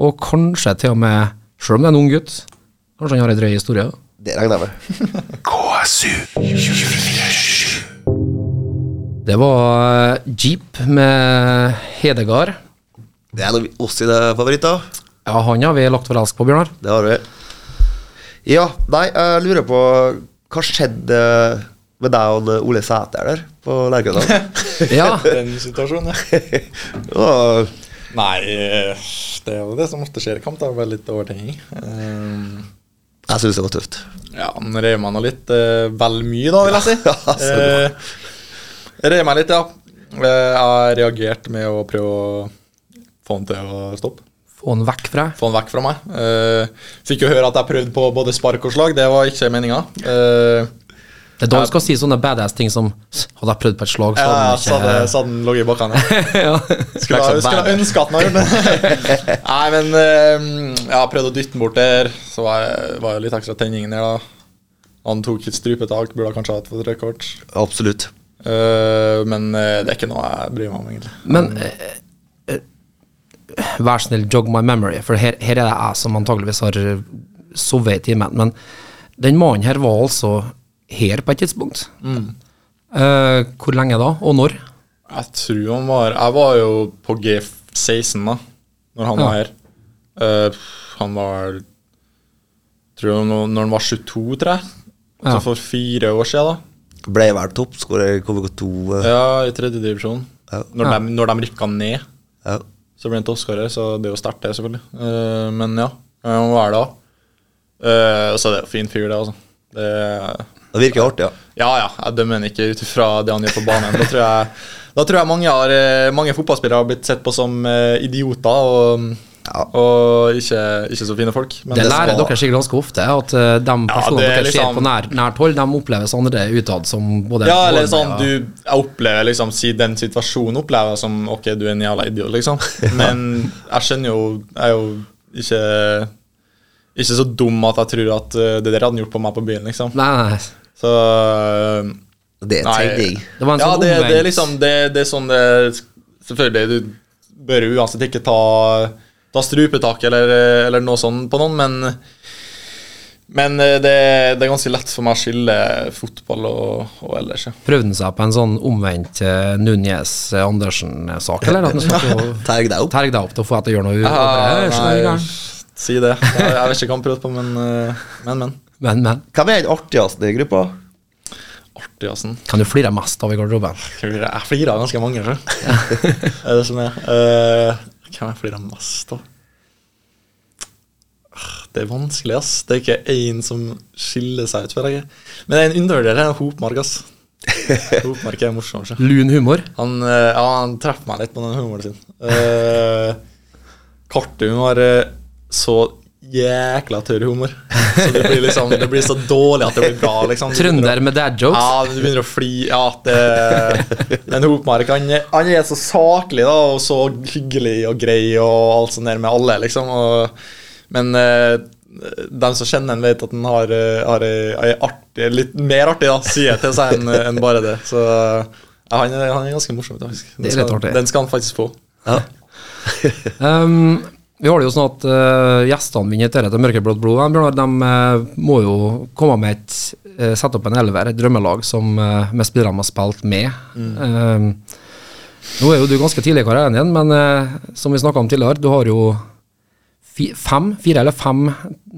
og kanskje til og med, sjøl om det er en ung gutt, kanskje han har ei drøy historie. Det regner jeg med. KSU Det var eh, Jeep med Hedegard. Det er noe oss sine favoritter. Ja, han har vi lagt for elsk på, Bjørnar. Det har vi. Ja, nei, jeg lurer på Hva skjedde med deg og Ole Sæter der på Lerkendal? Ja, Den situasjonen, ja. Og Nei, eh, det er jo det som ofte skjer i kamp. Det er bare litt overtenking. Um, jeg syns det var tøft. ja, han rev meg nå litt uh, vel mye, da, vil jeg si. Ja, Eh, rev meg litt, ja. Uh, jeg reagerte med å prøve å få han til å stoppe. Få den vekk fra. Få den vekk fra meg. Uh, fikk jo høre at jeg prøvde på både spark og slag. Det var ikke meninga. Uh, Det er da du skal si sånne badass ting som Hadde jeg prøvd på et slag, så ja, hadde så hadde, han så hadde den ligget i bakken. Ja. ja. Skulle ha, skulle ha ønska at den hadde gjort det. Nei, men uh, jeg har prøvd å dytte den bort der. Så var jeg, var jeg litt ekstra tenning der, da. Han tok et strupetak, burde kanskje hatt et rødt kort. Absolutt. Uh, men uh, det er ikke noe jeg bryr meg om, egentlig. Men eh, eh, vær snill, jog my memory, for her, her er det jeg som antageligvis har eh, sovet i timen. Men den mannen her var altså her på et tidspunkt. Eh, hvor lenge da, og når? Jeg tror han var Jeg var jo på G16 da Når han Ja. var her Uh, Han var Tror jeg når, når han var 22, tror jeg Altså Ja. for fire år siden da Ble vel toppskårer i KVK2. Uh. Ja, i tredje divisjon Ja. når, Ja. de, når de rykka ned Ja. Så ble han til Oscar her, så det er jo sterkt det selvfølgelig Uh, Men ja, han det da Uh, Så det er jo fin fyr det altså det, Det virker artig, ja. Ja, ja, jeg dømmer han ikke ut ifra det han gjør på banen. Da tror jeg, da tror jeg mange, har, eh, mange fotballspillere har blitt sett på som eh, idioter og, Ja. og ikke, ikke så fine folk. Men Det det lærer dere sikkert ganske ofte, at eh, de personene ja, dere dere ser liksom- på nær, nært hold, de oppleves andre utad som både Ja, eller sånn og- du opplever liksom Si den situasjonen opplever jeg som Ok, du er en jævla idiot, liksom. Men jeg skjønner jo Jeg er jo ikke Ikke så dum at jeg tror at eh, det der hadde gjort på meg på byen, liksom. Nei, nei, Så øh, Det er tegning. Det var en Ja, sånn det, det er liksom det, det er sånn det Selvfølgelig, du bør uansett ikke ta, ta strupetak eller, eller noe sånt på noen, men men eh, det, det er ganske lett for meg å skille fotball og, og ellers. Ja. Prøvde han seg på en sånn omvendt uh, Nunes-Andersen-sak, eller? At han skulle Terg deg opp. Terg deg opp til å få deg til å gjøre noe Ja, nei, si det. Jeg, jeg vet ikke hva han prøvde på, men eh, men. men. Men, men. Hvem er den artigste i gruppa? Artig, assen. Kan du flire mest av i garderoben? Jeg flirer av ganske mange, så. er det som er. Uh, hvem jeg flirer mest av? Det er vanskelig, ass. Det er ikke én som skiller seg ut. jeg. Men det er en undervurderer. Det er Hopmark, ass. Hopmark er morsom. Ikke? Lun humor? Han, eh, ja, han treffer meg litt på den humoren sin. Uh, Kartum har eh, så jækla tørr humor. Så det blir liksom Det blir så dårlig at det blir bra, liksom. Trønder med dad jokes? ja, du begynner å fly. Ja, det Men Hopmark, han, han er så saklig da og så hyggelig og grei og alt sånt der med alle, liksom. Og, men eh, de som kjenner han, vet at han har, eh, har ei artig, litt mer artig da, side til seg enn en bare det. Så ja, han, han er ganske morsom, faktisk. Den skal. Den skal han faktisk få. Um, vi har det jo sånn at uh, gjestene mine etter til Mørkeblått blod de, Bjørnar, de eh, må jo komme med et uh, sette opp en elver, et drømmelag, som uh, med spillerne har spilt med. Um, nå er jo du ganske tidlig i karrieren din, men som vi snakka om tidligere, du har jo fem, fire eller fem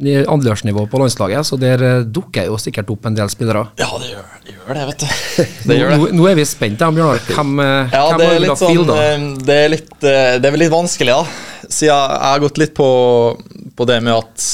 i på landslaget, så der uh, dukker jo sikkert opp en del spillere. Ja, det gjør det, gjør det vet du. Det gjør det. Nå, nå er vi spent, Bjørnar. Hvem, eh, Ja, hvem det er litt sånn eh, Det er litt eh, Det er vel litt vanskelig, da. Siden jeg har gått litt på, på det med at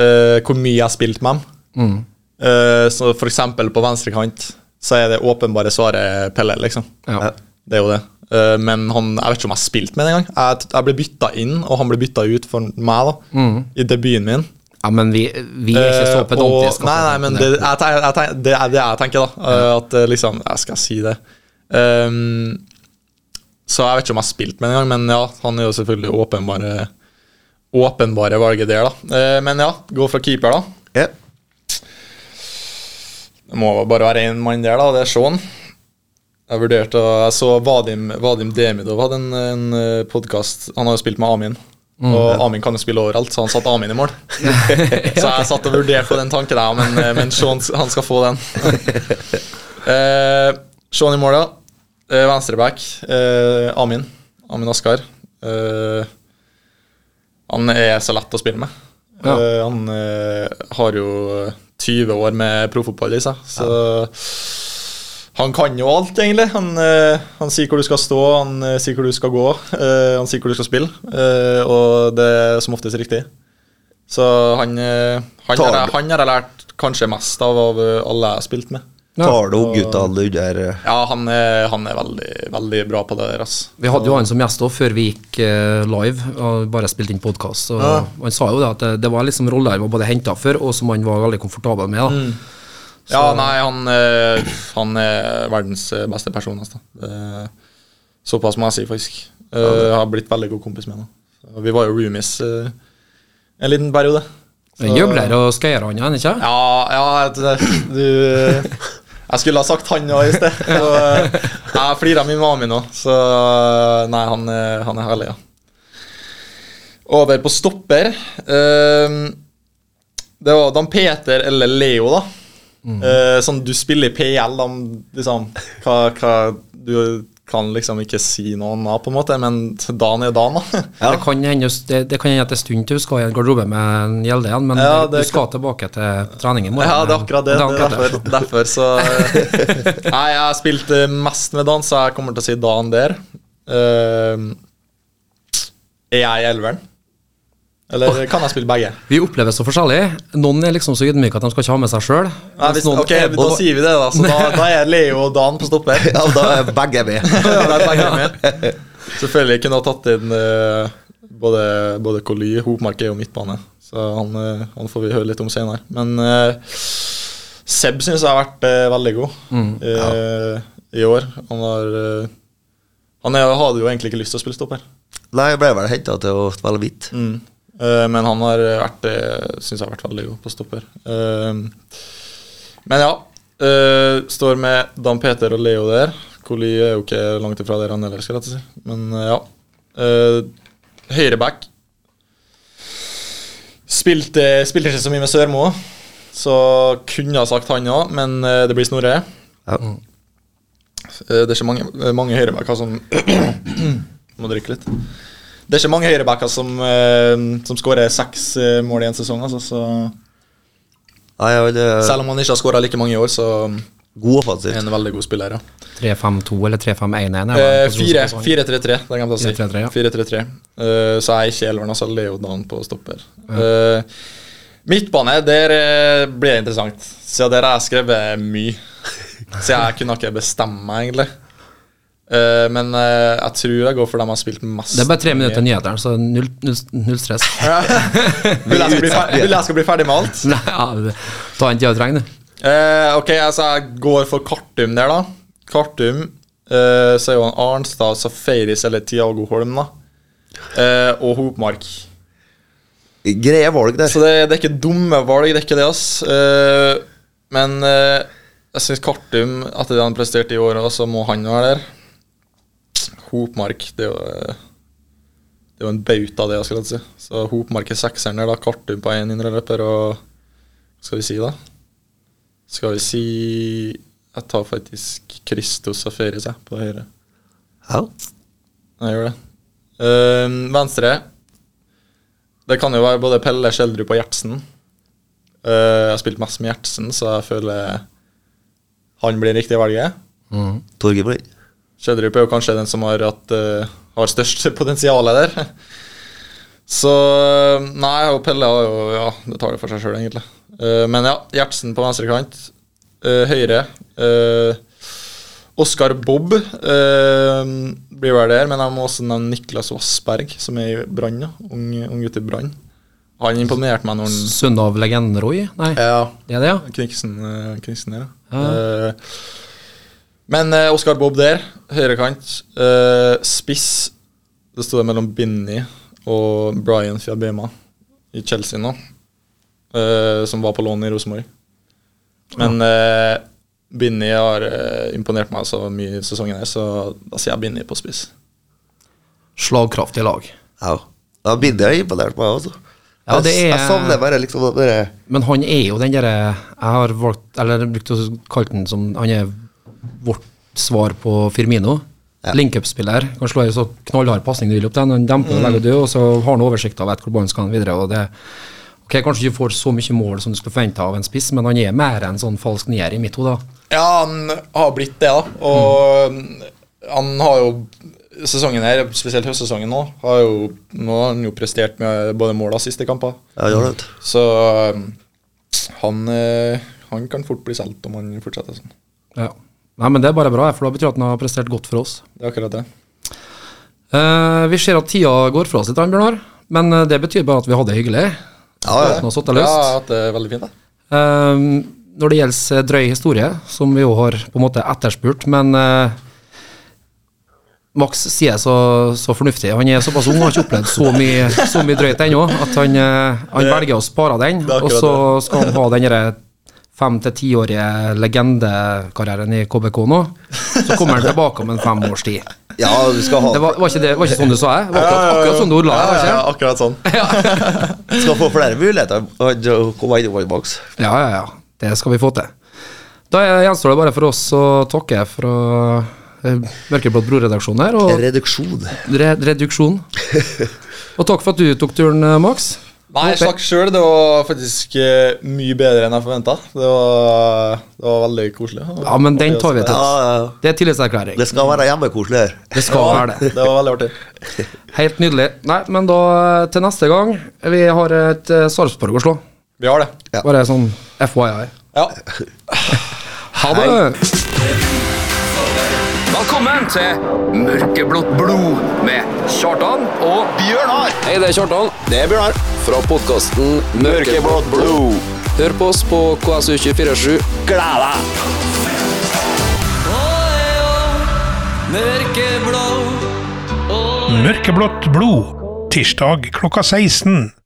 uh, hvor mye jeg har spilt med dem. Mm. Uh, så for eksempel på venstre kant så er det åpenbare svaret Pelle, liksom. Ja. Det er jo det. Eh, men han, jeg vet ikke om jeg har spilt med den engang. Jeg, jeg ble bytta inn, og han ble bytta ut for meg da i debuten min. ja, men vi, vi er ikke så Eh, pedantiske. nei, nei, men det, jeg, jeg, tenk- det er det jeg tenker, da. eh, At liksom Jeg skal si det. Um, så jeg vet ikke om jeg har spilt med en gang, men ja, han er jo selvfølgelig åpenbare Åpenbare valget der, da. Men ja, gå fra keeper, da. Ja. Det må bare være én mann der, da. Det er Sean. Jeg vurderte Jeg så Vadim, Vadim Demidov hadde en, en podkast. Han har jo spilt med Amin. Og Amin kan jo spille overalt, så han satte Amin i mål. så jeg satt og vurderte på den tanken, der, men, eh, men Sean han skal få den. eh, Sean i mål, ja. Eh, Venstreback. Eh, Amin. Amin Askar. Eh, han er så lett å spille med. Ja. Eh, han eh, har jo 20 år med proffotball i seg, så han kan jo alt, egentlig. Han, eh, han sier hvor du skal stå, han eh, sier hvor du skal gå, eh, han sier hvor du skal spille, eh, og det er som oftest riktig. Så han, han, har, han har jeg lært kanskje mest av av alle jeg har spilt med. Tar det opp gutta der Ja, han er, han er veldig, veldig bra på det der, altså. Vi hadde jo han som gjest også, før vi gikk live og bare spilte inn podkast. Han sa jo det at det, det var liksom roller han var både henta for, og som han var veldig komfortabel med. da. Ja, nei, han, eh, han er verdens eh, beste person. Altså. Det- Såpass må jeg si, faktisk. Eh, Jeg har blitt veldig god kompis med ham. Vi var jo roomies eh, en liten periode. Så- Gjøgler og skøyer han, ikke? Ja, ja du Jeg skulle ha sagt han òg i sted. Så, eh, jeg flira mye min mami nå, så eh, nei, han, han er herlig, ja. Over på stopper. Eh, det var Dan Peter eller Leo, da. Eh, sånn du spiller i PL, da, liksom hva, hva, Du kan liksom ikke si noe annet, på en måte, men Dan er Dan, da. Det kan hende det, det kan hende at det er stund til du skal i en garderobe med en gjelde igjen, men Ja, du skal tilbake til trening i morgen. Ja, det er akkurat det. Det er derfor, derfor så Nei, jeg har spilt eh, mest med Dan, så jeg kommer til å si Dan der. Uh, er jeg i elveren? Eller kan jeg spille begge? Vi opplever så forskjellig. Noen er liksom så ydmyke at de skal ikke ha med seg sjøl. Ok, er... Da sier vi det, da. Så da, da er Leo og Dan på stopper. Ja, da er begge med. Ja, er begge med. Selvfølgelig kunne ha tatt inn uh, både, både Coly Hopmark er jo midtbane, så han, uh, han får vi høre litt om senere. Men uh, Seb syns jeg har vært veldig god eh, i år. Han har Han er, hadde jo egentlig ikke lyst til å spille stopper, Nei, jeg ble vel henta til å spille hvitt. mm. Eh, men han har vært uh, syns jeg har vært veldig god på stopper. Eh, men ja, Eh, står med Dan Peter og Leo der. Koli er jo ikke langt ifra der han ellers, skal jeg si. Men eh, ja. Høyreback. Spilte, spilte ikke så mye med Sørmo, så kunne ha sagt han òg, men eh, det blir Snorre. Ja. Eh, det er ikke mange, eh, mange høyrebacker som Må drikke litt. Det er ikke mange høyrebacker som, uh, som skårer seks eh, mål i en sesong, altså, så Nei, er selv om han ikke har skåra like mange i år, så god offensivt. en veldig god spiller. Ja. 3-5-2 eller 3-5-1-1? Eh, 4-3-3, det kan jeg si. 4-3-3, ja. 4-3-3. Uh, så er ikke elveren, altså Leo Dan på stopper. Eh, midtbane, der eh, blir det interessant. Siden der har jeg skrevet mye. Så jeg kunne ikke bestemme meg, egentlig. Eh, men uh, jeg tror jeg går for dem jeg har spilt mest Det er bare tre minutter til nyhetene, så null, null, null stress. Vil jeg skal bli ferdig, vil jeg skal bli ferdig med alt? Nei, ja, ta en tida du trenger, du. Uh, ok, altså jeg går for Kartum der, da. Kartum. Eh, så er jo han Arnstad, Safaris eller Tiago Holm, da. Eh, og Hopmark. Greie valg der. Så det, det er ikke dumme valg, det er ikke det, ass. Eh, men eh, jeg syns Kartum, etter det han presterte i år, så må han være der. Hopmark, det er jo eh, Det er jo en bauta, det, skal jeg si. Så Hopmark er sekseren der, da. Kartum på én indreløper, og Hva skal vi si, da? Skal vi si Jeg tar faktisk Christos Safaris, jeg, på høyre. Ja. Jeg gjør det. Uh, venstre Det kan jo være både Pelle, Skjeldrup og Gjertsen. Uh, jeg har spilt mest med Gjertsen, så jeg føler han blir riktig valget. Torgeir på den. Er jo kanskje den som har, hatt, eh, har størst potensial der. Så eh, Nei, og Pelle har jo Ja, det tar det for seg sjøl, egentlig. Eh, men ja, Gjertsen på venstre kant. Høyre. Uh, Oskar Bobb eh, blir vel der, men jeg må også nevne Niklas Vassberg, som er i Brann. Ung, ung gutt i Brann. Han imponerte meg når han Sønn av legenden Roy? Nei, Ja, det er det, ja? Kniksen, Kniksen der, Ja. Eh, men uh, Oskar Bob der, høyrekant. Uh, spiss. Det sto mellom Binni og Brian Fiabema i Chelsea nå, eh, som var på lån i Rosenborg. Men uh, Binni har eh, imponert meg så mye i sesongen, her, så da sier jeg Binni på spiss. Slagkraftig lag. Ja. ja Binni har imponert meg også. Ja, det er- Jeg savner bare liksom det bare Men han er jo den derre Jeg har valgt, eller brukt å kalle den som Han er vårt svar på Firmino. Ja. Link-up-spiller. Kan slå en så knallhard pasning du vil opp den. han demper og legger død, og så har han oversikt og vet hvor ballen skal videre. og det Ok, Kanskje ikke får så mye mål som du skulle forvente av en spiss, men han er mer en sånn falsk nier i mitt hode. Ja, han har blitt det, da. Og han har jo Sesongen her, spesielt høstsesongen nå, har jo, nå har han jo prestert med både mål og siste kamper. Ja, gjør det. Så um, han, eh, han kan fort bli solgt om han fortsetter sånn. Ja. Nei, men Det er bare bra, for det betyr at han har prestert godt for oss. Det er akkurat det. Uh, vi ser at tida går fra oss litt, Bjørnar, men eh, det betyr bare at vi hadde det hyggelig. Ja, ja. Satt det har hatt det veldig fint, da. Uh, når det gjelder drøy historie, som vi jo har på en måte etterspurt, men uh, Max sier så, så fornuftig. Han er såpass ung og har ikke opplevd så mye, så mye drøyt ennå at han, eh, han velger å spare den. er Og så skal han ha den fem til tiårige legendekarrieren i KBK nå. Så kommer han tilbake om en fem års tid. ja, du skal ha Det var, var, ikke det, var ikke sånn du sa det? Var akkurat, akkurat sånn du ordla det, Ja, akkurat sånn. skal få flere muligheter å komme innom i boks. Ja, ja, ja. Det skal vi få til. Da gjenstår det bare for oss å takke fra eh, Mørkeblått Bror-redaksjonen her, og Reduksjon. re reduksjon. Og takk for at du tok turen, eh, Max. Nei, jeg takk sjøl. Det var faktisk eh, mye bedre enn jeg forventa. Det, var- det var veldig koselig. Ja, men den tar vi til oss. Det er tillitserklæring. Det skal være hjemmekoselig her. Det skal være det. Det var veldig artig. Helt nydelig. Nei, men da eh, til neste gang. Vi har et uh, Sarpsborg å slå. Vi har det. Ja. Bare sånn FYI. Ja. Ha det! Velkommen til Mørkeblått blod med Kjartan og Bjørnar! Hei, det er Kjartan. Det er Bjørnar. Fra podkasten Mørkeblått blod. Hør på oss på KSU247. Gled deg! Mørkeblått blod. Tirsdag klokka 16.